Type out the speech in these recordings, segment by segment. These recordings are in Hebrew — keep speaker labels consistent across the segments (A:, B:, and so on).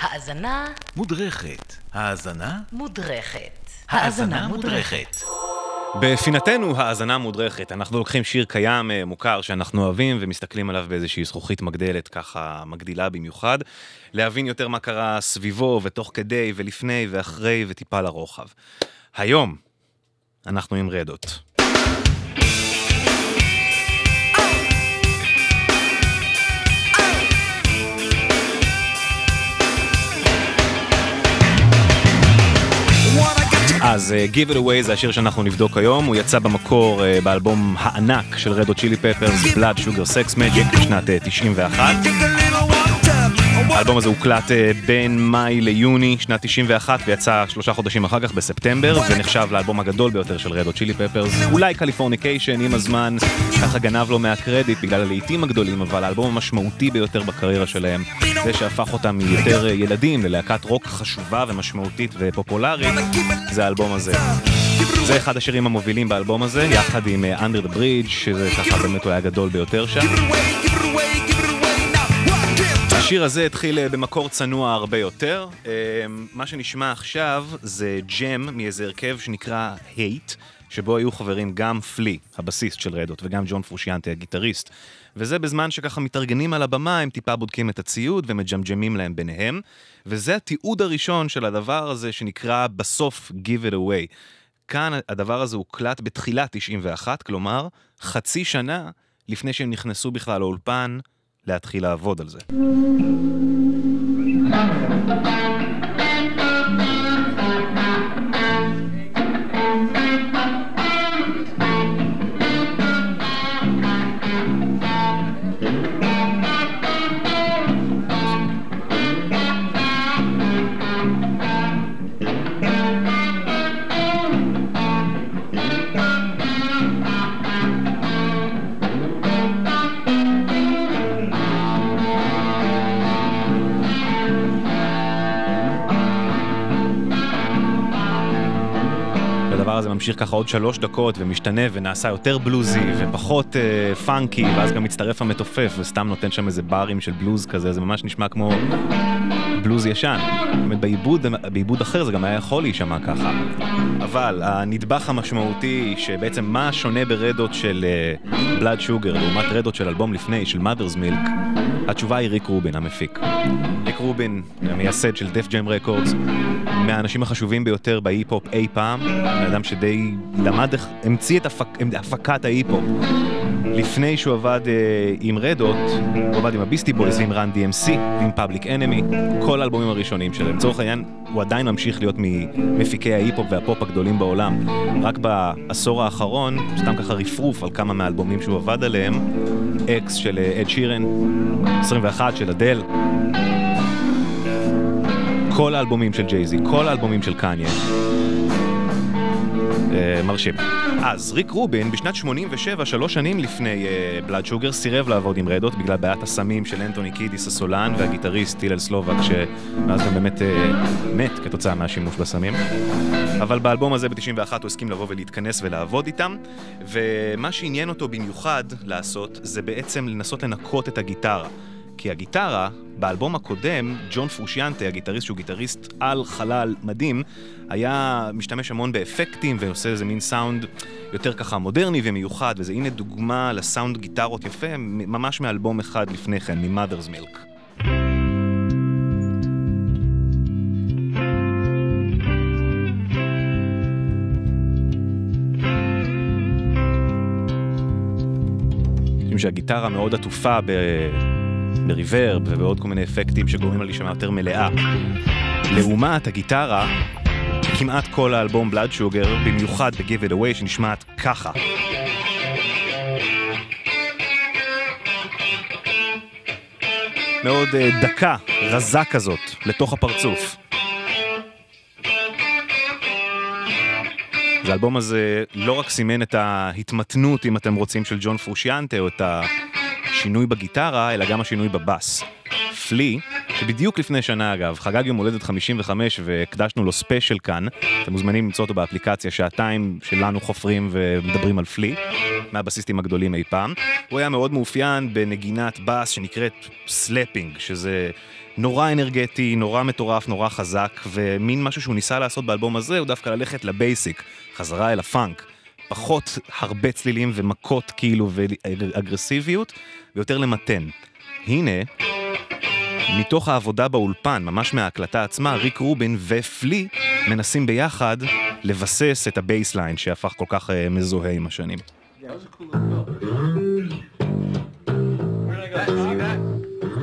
A: האזנה
B: מודרכת. האזנה?
A: מודרכת.
B: האזנה מודרכת.
C: בפינתנו האזנה מודרכת, אנחנו לוקחים שיר קיים אה, מוכר שאנחנו אוהבים ומסתכלים עליו באיזושהי זכוכית מגדלת ככה מגדילה במיוחד, להבין יותר מה קרה סביבו ותוך כדי ולפני ואחרי וטיפה לרוחב. היום אנחנו עם רדות. אז uh, Give It Away זה השיר שאנחנו נבדוק היום, הוא יצא במקור uh, באלבום הענק של Red Hot Chili Peppers, Blood Sugar Sex Magik בשנת uh, 91. האלבום הזה הוקלט uh, בין מאי ליוני שנת 91 ויצא שלושה חודשים אחר כך בספטמבר ונחשב לאלבום הגדול ביותר של Red Hot Chili Peppers, אולי Californication עם הזמן ככה גנב לו מהקרדיט בגלל הלהיטים הגדולים אבל האלבום המשמעותי ביותר בקריירה שלהם זה שהפך אותם מיותר uh, ילדים ללהקת רוק חשובה ומשמעותית ופופולרית זה האלבום הזה. זה אחד השירים המובילים באלבום הזה, יחד עם uh, Under the Bridge, שזה ככה באמת הוא היה גדול ביותר שם. השיר הזה התחיל uh, במקור צנוע הרבה יותר. Uh, מה שנשמע עכשיו זה ג'ם מאיזה הרכב שנקרא Hate, שבו היו חברים גם פלי, הבסיסט של רדות, וגם ג'ון פרושיאנטי, הגיטריסט. וזה בזמן שככה מתארגנים על הבמה, הם טיפה בודקים את הציוד ומג'מג'מים להם ביניהם. וזה התיעוד הראשון של הדבר הזה שנקרא בסוף Give It Away. כאן הדבר הזה הוקלט בתחילת 91, כלומר, חצי שנה לפני שהם נכנסו בכלל לאולפן להתחיל לעבוד על זה. ממשיך ככה עוד שלוש דקות ומשתנה ונעשה יותר בלוזי ופחות אה, פאנקי ואז גם מצטרף המתופף וסתם נותן שם איזה ברים של בלוז כזה, זה ממש נשמע כמו בלוז ישן. באמת בעיבוד, בעיבוד אחר זה גם היה יכול להישמע ככה. אבל הנדבך המשמעותי שבעצם מה שונה ברדות של בלאד uh, שוגר לעומת רדות של אלבום לפני, של Mother's Milk, התשובה היא ריק רובין המפיק. ריק רובין, המייסד של דף ג'ם רקורדס, מהאנשים החשובים ביותר בהיפ-הופ אי פעם, אדם שדי למד, המציא את הפק, הפקת ההיפ-הופ. לפני שהוא עבד uh, עם Red Hot, הוא עבד עם ה Beastie Boys ועם Run DMC ועם Public Enemy, כל האלבומים הראשונים שלהם. לצורך העניין, הוא עדיין ממשיך להיות ממפיקי ההיפ-הופ והפופ הגדולים בעולם. רק בעשור האחרון, סתם ככה רפרוף על כמה מהאלבומים שהוא עבד עליהם, X של אד שירן, 21 של אדל, כל האלבומים של ג'ייזי, כל האלבומים של קניה. Uh, מרשים. אז ריק רובין בשנת 87, שלוש שנים לפני בלאד uh, שוגר, סירב לעבוד עם רדות בגלל בעיית הסמים של אנטוני קידיס הסולן והגיטריסט טילל סלובק שמאז גם באמת uh, מת כתוצאה מהשימוש בסמים. אבל באלבום הזה ב-91 הוא הסכים לבוא ולהתכנס ולעבוד איתם ומה שעניין אותו במיוחד לעשות זה בעצם לנסות לנקות את הגיטרה. כי הגיטרה, באלבום הקודם, ג'ון פרושיאנטה, הגיטריסט שהוא גיטריסט על חלל מדהים, היה משתמש המון באפקטים ועושה איזה מין סאונד יותר ככה מודרני ומיוחד, וזה הנה דוגמה לסאונד גיטרות יפה, ממש מאלבום אחד לפני כן, מ-Mother's Milk. שהגיטרה מאוד עטופה. בריברב ובעוד כל מיני אפקטים שגורמים לה להישמע יותר מלאה. לעומת הגיטרה, כמעט כל האלבום בלאד שוגר, במיוחד ב-Give It Away, שנשמעת ככה. מאוד uh, דקה, רזה כזאת, לתוך הפרצוף. אז האלבום הזה לא רק סימן את ההתמתנות, אם אתם רוצים, של ג'ון פרושיאנטה, או את השינוי בגיטרה, אלא גם השינוי בבאס. פלי, שבדיוק לפני שנה אגב, חגג יום הולדת 55 והקדשנו לו ספיישל כאן, אתם מוזמנים למצוא אותו באפליקציה, שעתיים שלנו חופרים ומדברים על פלי, מהבסיסטים הגדולים אי פעם. הוא היה מאוד מאופיין בנגינת בס שנקראת slapping, שזה נורא אנרגטי, נורא מטורף, נורא חזק, ומין משהו שהוא ניסה לעשות באלבום הזה הוא דווקא ללכת ל basic, חזרה אל הפאנק. פחות הרבה צלילים ומכות כאילו ואגרסיביות, ויותר למתן. הנה, מתוך העבודה באולפן, ממש מההקלטה עצמה, ריק רובין ופלי מנסים ביחד לבסס את ה bassline שהפך כל כך uh, מזוהה עם השנים.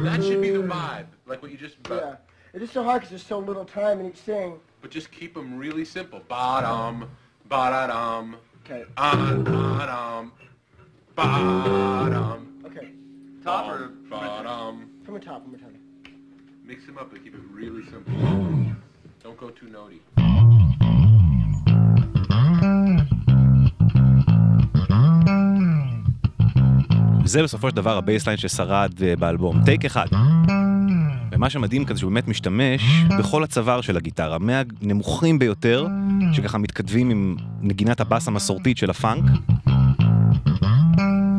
A: That should be the vibe, like what you just.
D: Yeah. It is so hard because there's so little time in each thing.
A: But just keep them really simple. Ba-dum, ba-da-dum,
D: Okay.
A: ah-da-dum, ba-dum.
D: Okay.
A: Top or ba-dum.
D: From the top, from the top.
A: Mix them up, but keep it really simple. Don't go too notey.
C: זה בסופו של דבר הבייסליין ששרד אה, באלבום, טייק אחד. ומה שמדהים כזה שהוא באמת משתמש בכל הצוואר של הגיטרה, מהנמוכים ביותר, שככה מתכתבים עם נגינת הבאס המסורתית של הפאנק,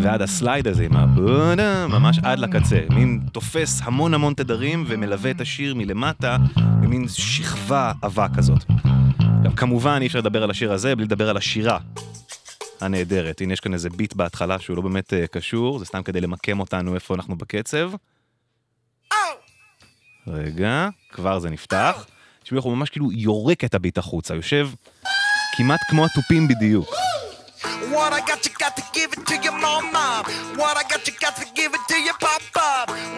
C: ועד הסלייד הזה עם הבודה, ממש עד לקצה. מין תופס המון המון תדרים ומלווה את השיר מלמטה במין שכבה עבה כזאת. עכשיו, כמובן אי אפשר לדבר על השיר הזה בלי לדבר על השירה הנהדרת. הנה יש כאן איזה ביט בהתחלה שהוא לא באמת uh, קשור, זה סתם כדי למקם אותנו איפה אנחנו בקצב. רגע, כבר זה נפתח. תשמעו איך הוא ממש כאילו יורק את הביט החוצה, יושב כמעט כמו התופים בדיוק.
E: What I got, you got to give it to your mama. What I got, you got to give it to your papa.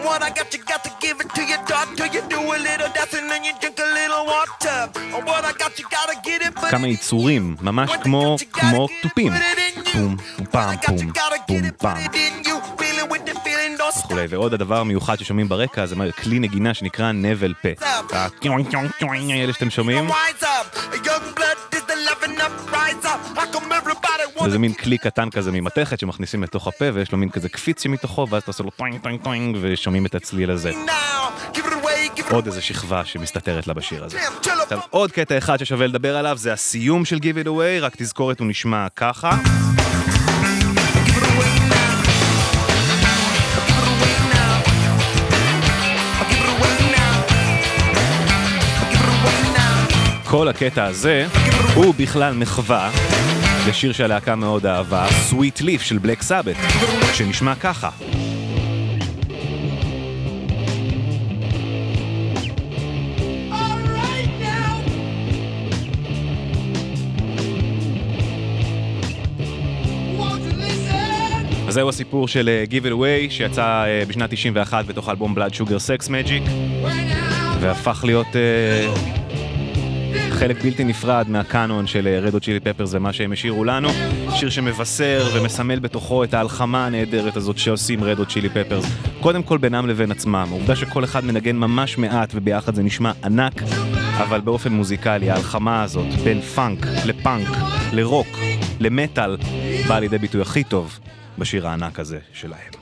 E: What I got, you got to give it to your daughter. You do a little dancing and you drink a little water. What I got, you gotta get it, but
C: כמה יצורים, ממש כמו, כמו תופים. פום, פום, פעם, פום, פום, פעם. וכולי, ועוד הדבר המיוחד ששומעים ברקע זה כלי נגינה שנקרא נבל פה. קיון האלה שאתם שומעים, וזה מין כלי קטן כזה ממתכת שמכניסים לתוך הפה ויש לו מין כזה קפיץ שמתוכו ואז אתה עושה לו טוינג טוינג טוינג ושומעים את הצליל הזה. עוד איזה שכבה שמסתתרת לה בשיר הזה. עכשיו עוד קטע אחד ששווה לדבר עליו זה הסיום של Give It Away, רק תזכורת הוא נשמע ככה. כל הקטע הזה הוא בכלל מחווה לשיר שהלהקה מאוד אהבה, Sweet Leaf של בלק סאבט, שנשמע ככה. אז זהו הסיפור של uh, Give It Away שיצא uh, בשנת 91 בתוך האלבום Blood Sugar Sex Magic והפך להיות uh, חלק בלתי נפרד מהקאנון של Red Hot Chili Peppers ומה שהם השאירו לנו. שיר שמבשר ומסמל בתוכו את ההלחמה הנהדרת הזאת שעושים Red Hot Chili Peppers. קודם כל בינם לבין עצמם. העובדה שכל אחד מנגן ממש מעט וביחד זה נשמע ענק, אבל באופן מוזיקלי ההלחמה הזאת בין פאנק לפאנק, לרוק, למטאל, באה לידי ביטוי הכי טוב בשיר הענק הזה שלהם.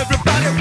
E: everybody